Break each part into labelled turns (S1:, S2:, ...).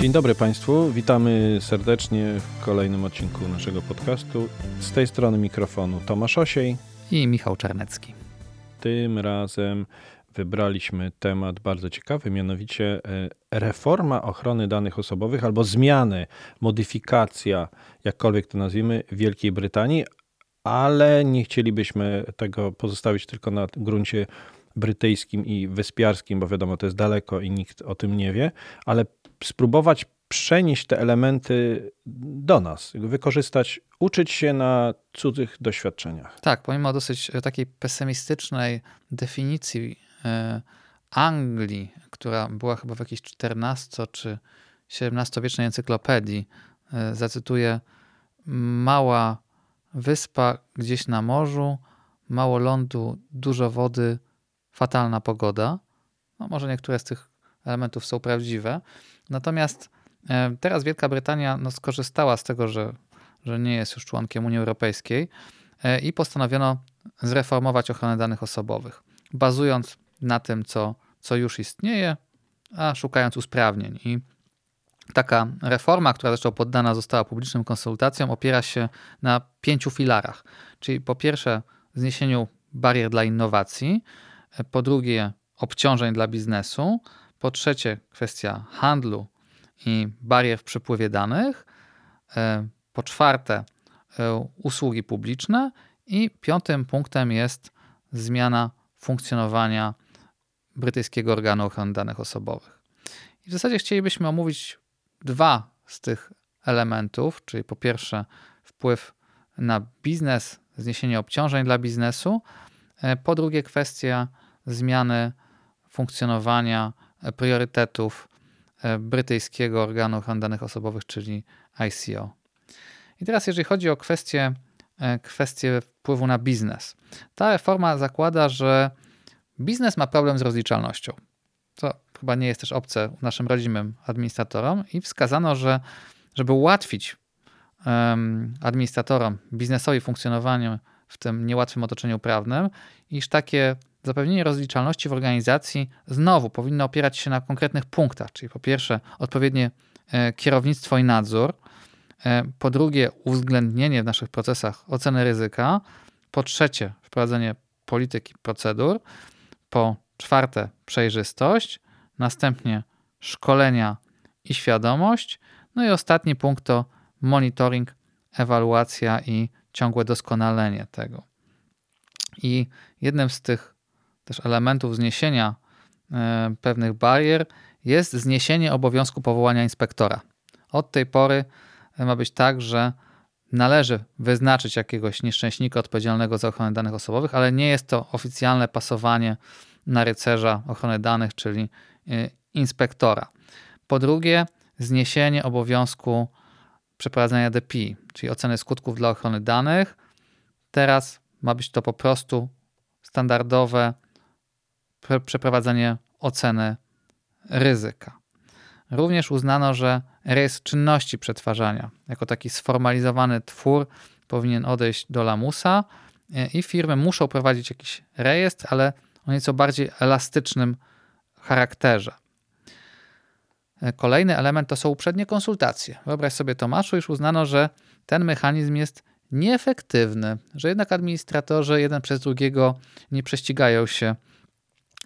S1: Dzień dobry Państwu, witamy serdecznie w kolejnym odcinku naszego podcastu. Z tej strony mikrofonu Tomasz Osiej
S2: i Michał Czarnecki.
S1: Tym razem wybraliśmy temat bardzo ciekawy, mianowicie e, reforma ochrony danych osobowych albo zmiany, modyfikacja, jakkolwiek to nazwijmy, w Wielkiej Brytanii, ale nie chcielibyśmy tego pozostawić tylko na gruncie brytyjskim i wyspiarskim, bo wiadomo, to jest daleko i nikt o tym nie wie, ale spróbować przenieść te elementy do nas, wykorzystać, uczyć się na cudzych doświadczeniach.
S2: Tak, pomimo dosyć takiej pesymistycznej definicji e, Anglii, która była chyba w jakiejś XIV czy XVII-wiecznej encyklopedii, e, zacytuję, mała wyspa gdzieś na morzu, mało lądu, dużo wody, fatalna pogoda. No może niektóre z tych elementów są prawdziwe. Natomiast e, teraz Wielka Brytania no, skorzystała z tego, że, że nie jest już członkiem Unii Europejskiej e, i postanowiono zreformować ochronę danych osobowych, bazując na tym, co, co już istnieje, a szukając usprawnień. I taka reforma, która zresztą poddana została publicznym konsultacjom, opiera się na pięciu filarach. Czyli po pierwsze, zniesieniu barier dla innowacji, po drugie, obciążeń dla biznesu, po trzecie, kwestia handlu i barier w przepływie danych, e, po czwarte, e, usługi publiczne. I piątym punktem jest zmiana funkcjonowania brytyjskiego organu ochrony danych osobowych. I w zasadzie chcielibyśmy omówić dwa z tych elementów, czyli po pierwsze wpływ na biznes, zniesienie obciążeń dla biznesu, e, po drugie kwestia zmiany funkcjonowania priorytetów e, brytyjskiego organu ochrony danych osobowych, czyli ICO. I teraz, jeżeli chodzi o kwestię, e, kwestię wpływu na biznes, ta reforma zakłada, że biznes ma problem z rozliczalnością. Co chyba nie jest też obce naszym rodzimym administratorom, i wskazano, że żeby ułatwić administratorom, biznesowi funkcjonowaniu w tym niełatwym otoczeniu prawnym, iż takie zapewnienie rozliczalności w organizacji znowu powinno opierać się na konkretnych punktach, czyli po pierwsze odpowiednie e, kierownictwo i nadzór, e, po drugie uwzględnienie w naszych procesach oceny ryzyka, po trzecie wprowadzenie polityki procedur, po czwarte przejrzystość, następnie szkolenia i świadomość, no i ostatni punkt to monitoring, ewaluacja i ciągłe doskonalenie tego. I jednym z tych też elementów zniesienia e, pewnych barier jest zniesienie obowiązku powołania inspektora. Od tej pory e, ma być tak, że należy wyznaczyć jakiegoś nieszczęśnika odpowiedzialnego za ochronę danych osobowych, ale nie jest to oficjalne pasowanie na rycerza ochrony danych, czyli e, inspektora. Po drugie, zniesienie obowiązku przeprowadzenia DPI, czyli oceny skutków dla ochrony danych. Teraz ma być to po prostu standardowe przeprowadzenie oceny ryzyka. Również uznano, że rejestr czynności przetwarzania jako taki sformalizowany twór powinien odejść do lamusa e, i firmy muszą prowadzić jakiś rejestr, ale o nieco bardziej elastycznym charakterze. E, kolejny element to są uprzednie konsultacje. Wyobraź sobie, Tomaszu, już uznano, że ten mechanizm jest nieefektywny, że jednak administratorzy jeden przez drugiego nie prześcigają się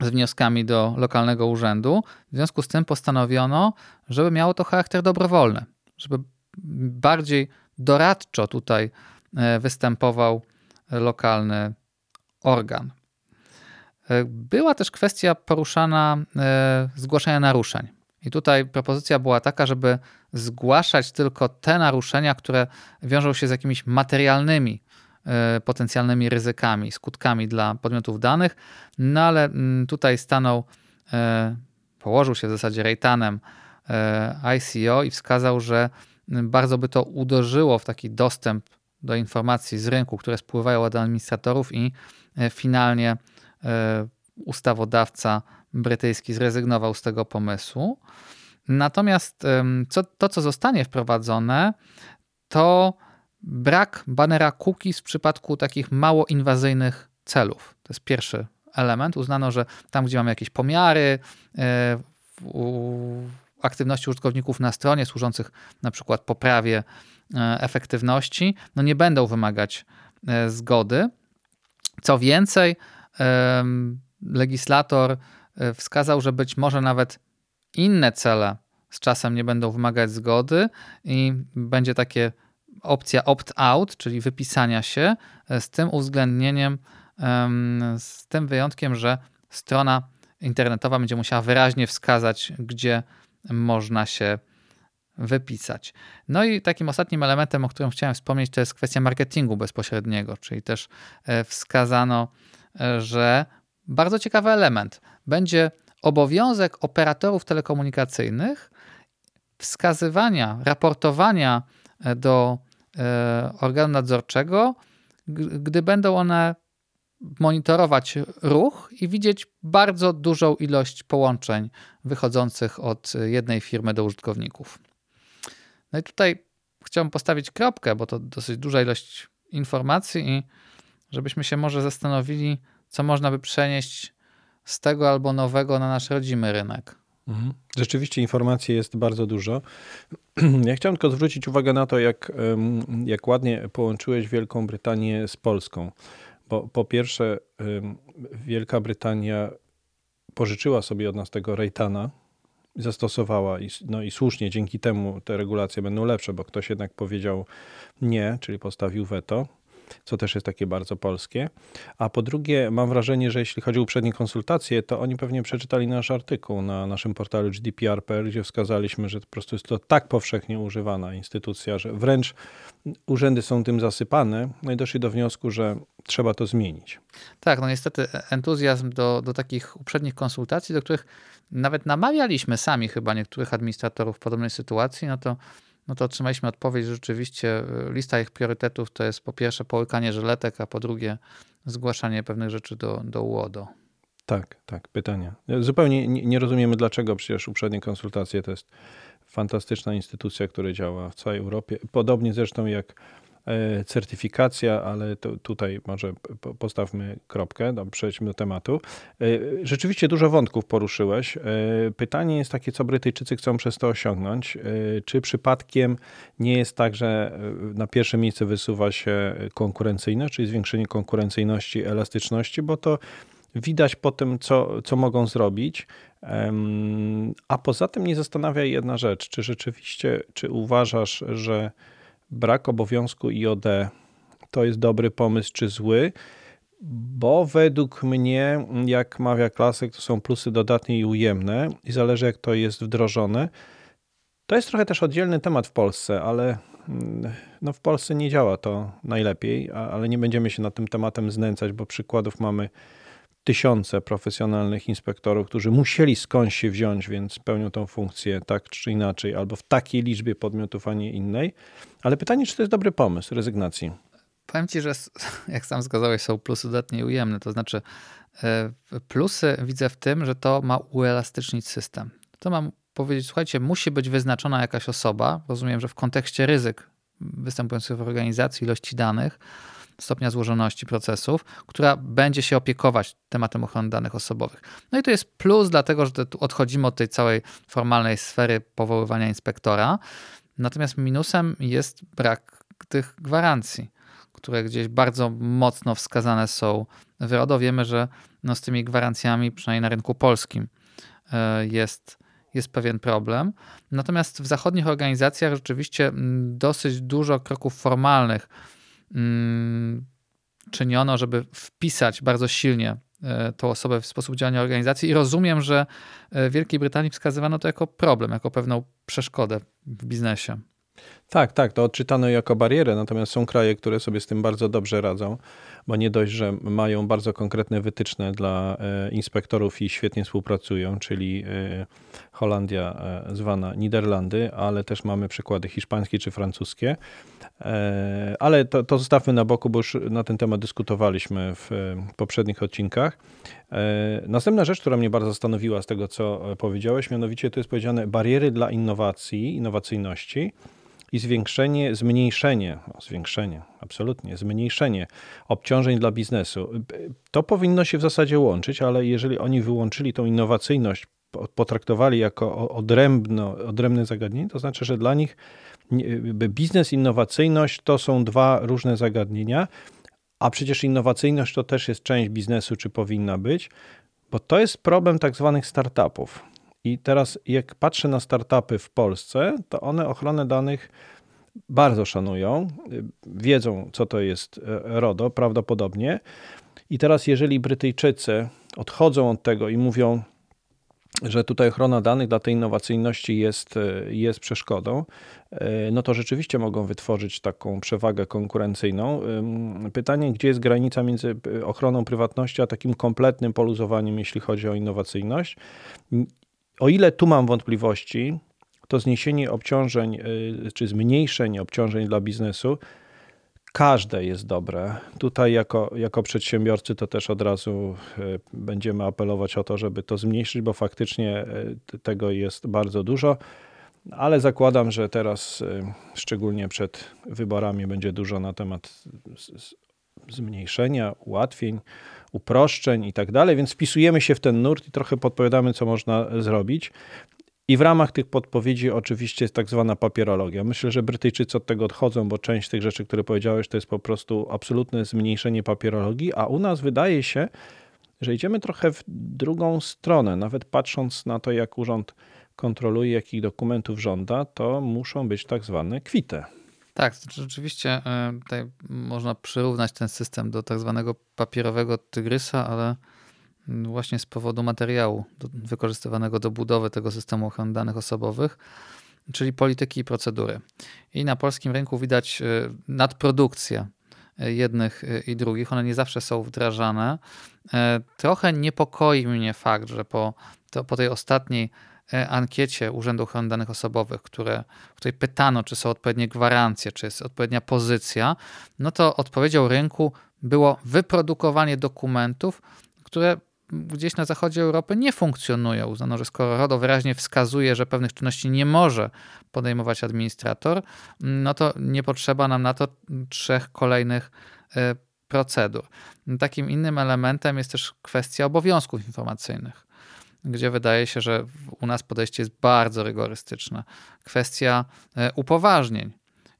S2: z wnioskami do lokalnego urzędu. W związku z tym postanowiono, żeby miało to charakter dobrowolny, żeby bardziej doradczo tutaj e, występował lokalny organ. E, była też kwestia poruszana e, zgłaszania naruszeń. I tutaj propozycja była taka, żeby zgłaszać tylko te naruszenia, które wiążą się z jakimiś materialnymi potencjalnymi ryzykami, skutkami dla podmiotów danych, no ale mm, tutaj stanął, e, położył się w zasadzie rejtanem e, ICO i wskazał, że bardzo by to uderzyło w taki dostęp do informacji z rynku, które spływają od administratorów i finalnie ustawodawca brytyjski zrezygnował z tego pomysłu. Natomiast co, to, co zostanie wprowadzone, to brak banera cookies w przypadku takich mało inwazyjnych celów. To jest pierwszy element. Uznano, że tam, gdzie mamy jakieś pomiary, e, aktywności użytkowników na stronie, służących na przykład poprawie efektywności, no nie będą wymagać zgody. Co więcej, legislator wskazał, że być może nawet inne cele z czasem nie będą wymagać zgody i będzie takie opcja opt-out, czyli wypisania się, e, z tym uwzględnieniem, z tym wyjątkiem, że strona internetowa będzie musiała wyraźnie wskazać, gdzie można się wypisać. No i takim ostatnim elementem, o którym chciałem wspomnieć, to jest kwestia marketingu bezpośredniego, czyli też e, wskazano, e, że bardzo ciekawy element będzie obowiązek operatorów telekomunikacyjnych wskazywania, raportowania do organu nadzorczego, gdy będą one monitorować ruch i widzieć bardzo dużą ilość połączeń wychodzących od jednej firmy do użytkowników. No i tutaj chciałbym postawić kropkę, bo to dosyć duża ilość informacji i żebyśmy się może zastanowili, co można by przenieść z tego albo nowego na nasz rodzimy rynek.
S1: Mhm. Rzeczywiście informacji jest bardzo dużo. Ja chciałem tylko zwrócić uwagę na to, jak, jak ładnie połączyłeś Wielką Brytanię z Polską. Bo po pierwsze, Wielka Brytania pożyczyła sobie od nas tego Rejtana, zastosowała i, no i słusznie, dzięki temu te regulacje będą lepsze, bo ktoś jednak powiedział nie, czyli postawił weto co też jest takie bardzo polskie. A po drugie, mam wrażenie, że jeśli chodzi o uprzednie konsultacje, to oni pewnie przeczytali nasz artykuł na naszym portalu GDPR.pl, gdzie wskazaliśmy, że po prostu jest to tak powszechnie używana instytucja, że wręcz urzędy są tym zasypane, no i doszli do wniosku, że trzeba to zmienić.
S2: Tak, no niestety entuzjazm do, do takich uprzednich konsultacji, do których nawet namawialiśmy sami chyba niektórych administratorów w podobnej sytuacji, no to no to otrzymaliśmy odpowiedź, że rzeczywiście y, lista ich priorytetów to jest po pierwsze połykanie żyletek, a po drugie zgłaszanie pewnych rzeczy do, do UODO.
S1: Tak, tak, pytania. Zupełnie nie, rozumiemy dlaczego, przecież uprzednie konsultacje to jest fantastyczna instytucja, która działa w całej Europie. Podobnie zresztą jak E, certyfikacja, ale tutaj może postawmy kropkę, no, przejdźmy do tematu. E, rzeczywiście dużo wątków poruszyłeś. E, pytanie jest takie, co Brytyjczycy chcą przez to osiągnąć? Czy przypadkiem nie jest tak, że na pierwsze miejsce wysuwa się konkurencyjność, czyli zwiększenie konkurencyjności, elastyczności, bo to widać po tym, co, co mogą zrobić. A poza tym nie zastanawia jedna rzecz, czy rzeczywiście, czy uważasz, że brak obowiązku IOD to jest dobry pomysł czy zły, bo według mnie, jak mawia klasyk, to są plusy dodatnie i ujemne i zależy jak to jest wdrożone. To jest trochę też oddzielny temat w Polsce, ale mm, no w Polsce nie działa to najlepiej, ale nie będziemy się nad tym tematem znęcać, bo przykładów mamy tysiące profesjonalnych inspektorów, którzy musieli skądś się wziąć, więc pełnią tą funkcję tak czy inaczej, albo w takiej liczbie podmiotów, a nie innej. Ale pytanie, czy to jest dobry pomysł rezygnacji?
S2: Powiem ci, że jak sam wskazałeś, są plusy dodatnie ujemne. To znaczy, e, plusy widzę w tym, że to ma uelastycznić system. To mam powiedzieć, słuchajcie, musi być wyznaczona jakaś osoba. Rozumiem, że w kontekście ryzyk występujących w organizacji, ilości danych, stopnia złożoności procesów, która będzie się opiekować tematem ochrony danych osobowych. No i to jest plus, dlatego że tu odchodzimy od tej całej formalnej sfery powoływania inspektora. Natomiast minusem jest brak tych gwarancji, które gdzieś bardzo mocno wskazane są w RODO. Wiemy, że no z tymi gwarancjami, przynajmniej na rynku polskim, e, jest, jest pewien problem. Natomiast w zachodnich organizacjach rzeczywiście mm, dosyć dużo kroków formalnych czyniono, żeby wpisać bardzo silnie e, tą osobę w sposób działania organizacji i rozumiem, że w Wielkiej Brytanii wskazywano to jako problem, jako pewną przeszkodę w biznesie.
S1: Tak, tak, to odczytano jako barierę, natomiast są kraje, które sobie z tym bardzo dobrze radzą, bo nie dość, że mają bardzo konkretne wytyczne dla e, inspektorów i świetnie współpracują, czyli e, Holandia e, zwana Niderlandy, ale też mamy przykłady hiszpańskie czy francuskie. Ale to, to zostawmy na boku, bo już na ten temat dyskutowaliśmy w poprzednich odcinkach. Następna rzecz, która mnie bardzo zastanowiła z tego, co powiedziałeś, mianowicie to jest powiedziane bariery dla innowacji, innowacyjności. I zwiększenie, zmniejszenie, zwiększenie, absolutnie, zmniejszenie obciążeń dla biznesu. To powinno się w zasadzie łączyć, ale jeżeli oni wyłączyli tą innowacyjność, potraktowali jako odrębno, odrębne zagadnienie, to znaczy, że dla nich biznes, innowacyjność to są dwa różne zagadnienia, a przecież innowacyjność to też jest część biznesu, czy powinna być, bo to jest problem tak zwanych startupów. I teraz, jak patrzę na startupy w Polsce, to one ochronę danych bardzo szanują, wiedzą, co to jest e, RODO, prawdopodobnie. I teraz, jeżeli Brytyjczycy odchodzą od tego i mówią, że tutaj ochrona danych dla tej innowacyjności jest, e, jest przeszkodą, e, no to rzeczywiście mogą wytworzyć taką przewagę konkurencyjną. Pytanie, gdzie jest granica między ochroną prywatności a takim kompletnym poluzowaniem, jeśli chodzi o innowacyjność? O ile tu mam wątpliwości, to zniesienie obciążeń y, czy zmniejszenie obciążeń dla biznesu każde jest dobre. Tutaj jako, jako przedsiębiorcy to też od razu y, będziemy apelować o to, żeby to zmniejszyć, bo faktycznie y, tego jest bardzo dużo. Ale zakładam, że teraz, szczególnie przed wyborami, będzie dużo na temat zmniejszenia, ułatwień uproszczeń i tak dalej, więc wpisujemy się w ten nurt i trochę podpowiadamy, co można zrobić. I w ramach tych podpowiedzi oczywiście jest tak zwana papierologia. Myślę, że Brytyjczycy od tego odchodzą, bo część tych rzeczy, które powiedziałeś, to jest po prostu absolutne zmniejszenie papierologii, a u nas wydaje się, że idziemy trochę w drugą stronę. Nawet patrząc na to, jak urząd kontroluje, jakich dokumentów żąda, to muszą być tak zwane kwite.
S2: Tak, rzeczywiście e, tutaj można przyrównać ten system do tak zwanego papierowego tygrysa, ale właśnie z powodu materiału wykorzystywanego do budowy tego systemu ochrony danych osobowych, czyli polityki i procedury. I na polskim rynku widać e, nadprodukcję e, jednych i drugich. One nie zawsze są wdrażane. Trochę niepokoi mnie fakt, że po, to, po tej ostatniej ankiecie Urzędu Ochrony Danych Osobowych, które, w której pytano, czy są odpowiednie gwarancje, czy jest odpowiednia pozycja, no to odpowiedzią rynku było wyprodukowanie dokumentów, które gdzieś na zachodzie Europy nie funkcjonują. Uznano, że skoro RODO wyraźnie wskazuje, że pewnych czynności nie może podejmować administrator, no to nie potrzeba nam na to trzech kolejnych e, procedur. Takim innym elementem jest też kwestia obowiązków informacyjnych gdzie wydaje się, że u nas podejście jest bardzo rygorystyczne. Kwestia e, upoważnień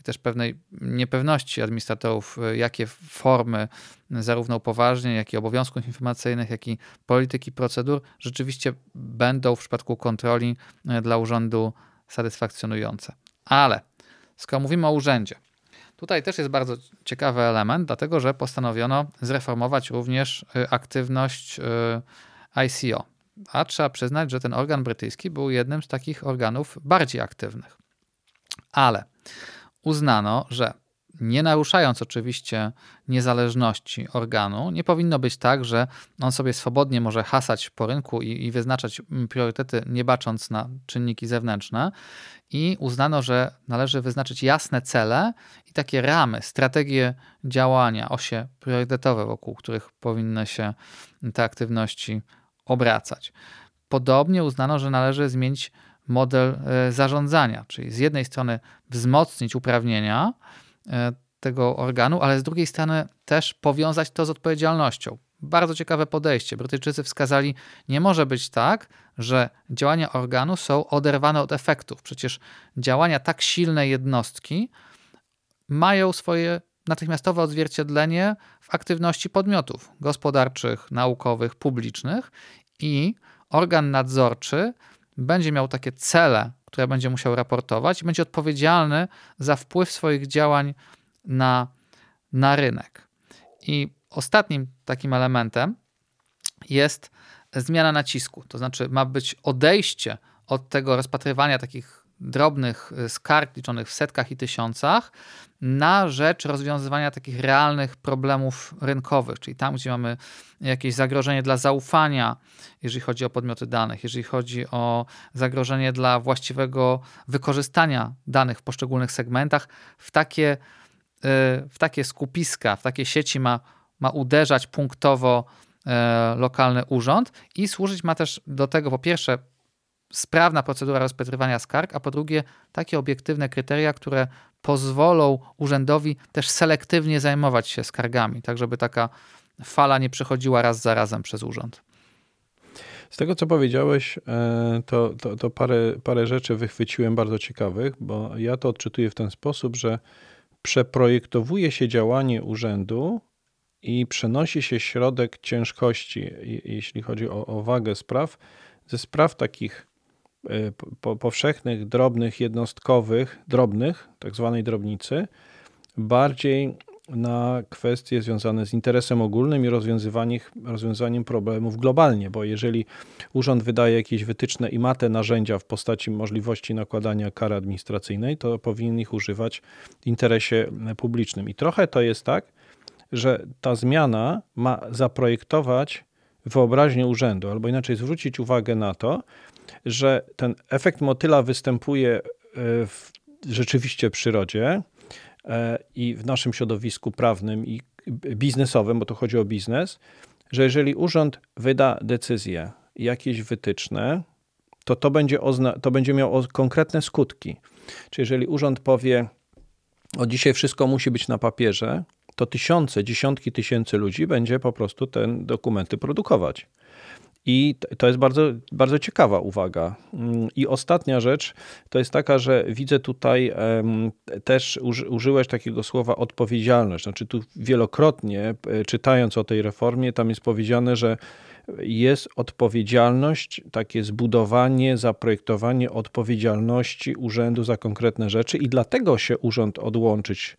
S2: i też pewnej niepewności administratorów, e, jakie formy zarówno upoważnień, jak i obowiązków informacyjnych, jak i polityki procedur rzeczywiście będą w przypadku kontroli e, dla urzędu satysfakcjonujące. Ale skoro mówimy o urzędzie, Tutaj też jest bardzo ciekawy element, dlatego że postanowiono zreformować również aktywność ICO, a trzeba przyznać, że ten organ brytyjski był jednym z takich organów bardziej aktywnych. Ale uznano, że nie naruszając oczywiście niezależności organu, nie powinno być tak, że on sobie swobodnie może hasać po rynku i, i, wyznaczać priorytety, nie bacząc na czynniki zewnętrzne. I uznano, że należy wyznaczyć jasne cele i takie ramy, strategie działania, osie priorytetowe, wokół których powinny się te aktywności obracać. Podobnie uznano, że należy zmienić model e, zarządzania, czyli z jednej strony wzmocnić uprawnienia e, tego organu, ale z drugiej strony też powiązać to z odpowiedzialnością. Bardzo ciekawe podejście. Brytyjczycy wskazali, nie może być tak, że działania organu są oderwane od efektów. Przecież działania tak silnej jednostki mają swoje natychmiastowe odzwierciedlenie w aktywności podmiotów gospodarczych, naukowych, publicznych i organ nadzorczy będzie miał takie cele, które będzie musiał raportować i będzie odpowiedzialny za wpływ swoich działań na, na rynek. I ostatnim takim elementem jest zmiana nacisku, to znaczy ma być odejście od tego rozpatrywania takich drobnych y, skarg liczonych w setkach i tysiącach na rzecz rozwiązywania takich realnych problemów rynkowych, czyli tam, gdzie mamy jakieś zagrożenie dla zaufania, jeżeli chodzi o podmioty danych, jeżeli chodzi o zagrożenie dla właściwego wykorzystania danych w poszczególnych segmentach, w takie, y, w takie skupiska, w takie sieci ma, ma uderzać punktowo y, lokalny urząd i służyć ma też do tego po pierwsze sprawna procedura rozpatrywania skarg, a po drugie takie obiektywne kryteria, które pozwolą urzędowi też selektywnie zajmować się skargami, tak żeby taka fala nie przechodziła raz za razem przez urząd.
S1: Z tego, co powiedziałeś, e, to, to, to parę, parę rzeczy wychwyciłem bardzo ciekawych, bo ja to odczytuję w ten sposób, że przeprojektowuje się działanie urzędu i przenosi się środek ciężkości, jeśli chodzi o, o wagę spraw, ze spraw takich po, powszechnych, drobnych, jednostkowych, drobnych, tak zwanej drobnicy, bardziej na kwestie związane z interesem ogólnym i rozwiązaniem problemów globalnie, bo jeżeli urząd wydaje jakieś wytyczne i ma te narzędzia w postaci możliwości nakładania kary administracyjnej, to powinien ich używać w interesie publicznym. I trochę to jest tak, że ta zmiana ma zaprojektować wyobraźnię urzędu, albo inaczej zwrócić uwagę na to, że ten efekt motyla występuje e, w rzeczywiście przyrodzie e, i w naszym środowisku prawnym i biznesowym, bo to chodzi o biznes, że jeżeli urząd wyda decyzję, jakieś wytyczne, to to będzie, to będzie miało konkretne skutki. Czyli jeżeli urząd powie, o dzisiaj wszystko musi być na papierze, to tysiące, dziesiątki tysięcy ludzi będzie po prostu te dokumenty produkować. I to jest bardzo, bardzo ciekawa uwaga. I ostatnia rzecz to jest taka, że widzę tutaj też uży, użyłeś takiego słowa odpowiedzialność. Znaczy, tu wielokrotnie e, czytając o tej reformie, tam jest powiedziane, że jest odpowiedzialność, takie zbudowanie, zaprojektowanie odpowiedzialności urzędu za konkretne rzeczy i dlatego się urząd odłączyć.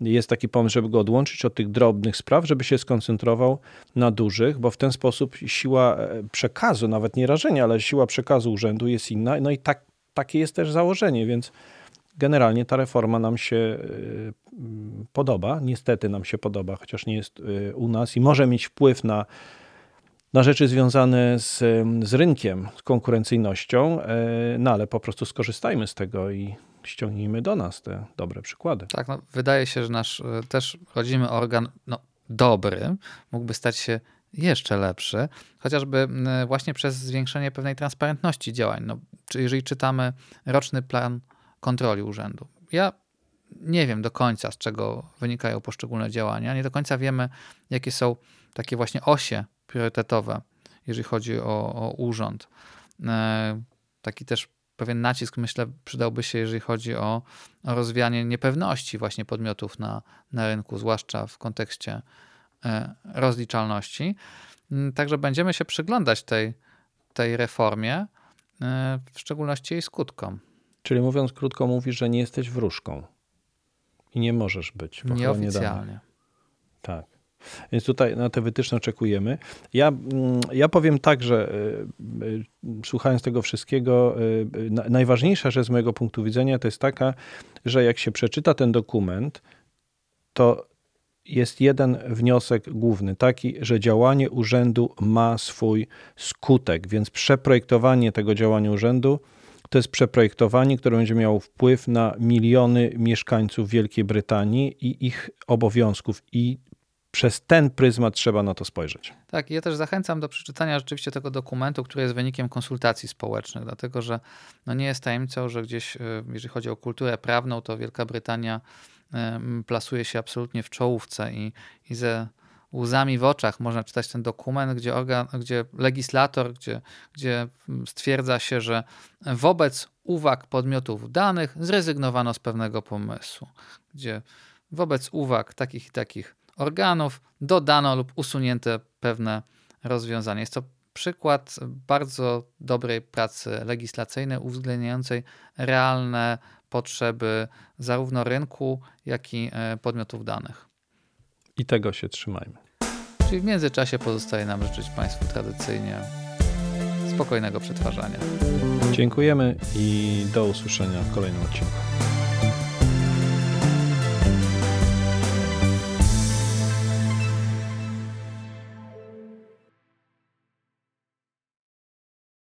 S1: Jest taki pomysł, żeby go odłączyć od tych drobnych spraw, żeby się skoncentrował na dużych, bo w ten sposób siła e, przekazu, nawet nie rażenia, ale siła przekazu urzędu jest inna. No i tak, takie jest też założenie, więc generalnie ta reforma nam się e, podoba. Niestety nam się podoba, chociaż nie jest e, u nas i może mieć wpływ na na rzeczy związane z, z rynkiem, z konkurencyjnością, e, no ale po prostu skorzystajmy z tego i ściągnijmy do nas te dobre przykłady.
S2: Tak, no, wydaje się, że nasz e, też rodzimy organ no, dobry mógłby stać się jeszcze lepszy, chociażby właśnie przez zwiększenie pewnej transparentności działań. No, jeżeli czytamy roczny plan kontroli urzędu. Ja nie wiem do końca, z czego wynikają poszczególne działania. Nie do końca wiemy, jakie są takie właśnie osie priorytetowe, jeżeli chodzi o, o urząd. E, taki też pewien nacisk, myślę, przydałby się, jeżeli chodzi o, o rozwijanie niepewności właśnie podmiotów na, na rynku, zwłaszcza w kontekście e, rozliczalności. Mm, także będziemy się przyglądać tej, tej reformie, e, w szczególności jej skutkom.
S1: Czyli mówiąc krótko, mówisz, że nie jesteś wróżką i nie możesz być.
S2: Nieoficjalnie.
S1: Tak. Więc tutaj na te wytyczne oczekujemy. Ja, mm, ja powiem tak, że y, y, słuchając tego wszystkiego, y, najważniejsza rzecz z mojego punktu widzenia to jest taka, że jak się przeczyta ten dokument, to jest jeden wniosek główny, taki, że działanie urzędu ma swój skutek, więc przeprojektowanie tego działania urzędu to jest przeprojektowanie, które będzie miało wpływ na miliony mieszkańców Wielkiej Brytanii i ich obowiązków. I przez ten pryzmat trzeba na to spojrzeć.
S2: Tak, ja też zachęcam do przeczytania rzeczywiście tego dokumentu, który jest wynikiem konsultacji społecznych, dlatego że no nie jest tajemnicą, że gdzieś, e, jeżeli chodzi o kulturę prawną, to Wielka Brytania plasuje się absolutnie w czołówce i, i ze łzami w oczach można czytać ten dokument, gdzie, organ, gdzie legislator, gdzie, gdzie stwierdza się, że wobec uwag podmiotów danych zrezygnowano z pewnego pomysłu, gdzie wobec uwag takich i takich organów dodano lub usunięte pewne rozwiązania. Jest to przykład bardzo dobrej pracy legislacyjnej, uwzględniającej realne potrzeby zarówno rynku, jak i e, podmiotów danych.
S1: I tego się trzymajmy.
S2: Czyli w międzyczasie pozostaje nam życzyć Państwu tradycyjnie spokojnego przetwarzania.
S1: Dziękujemy i do usłyszenia w kolejnym odcinku.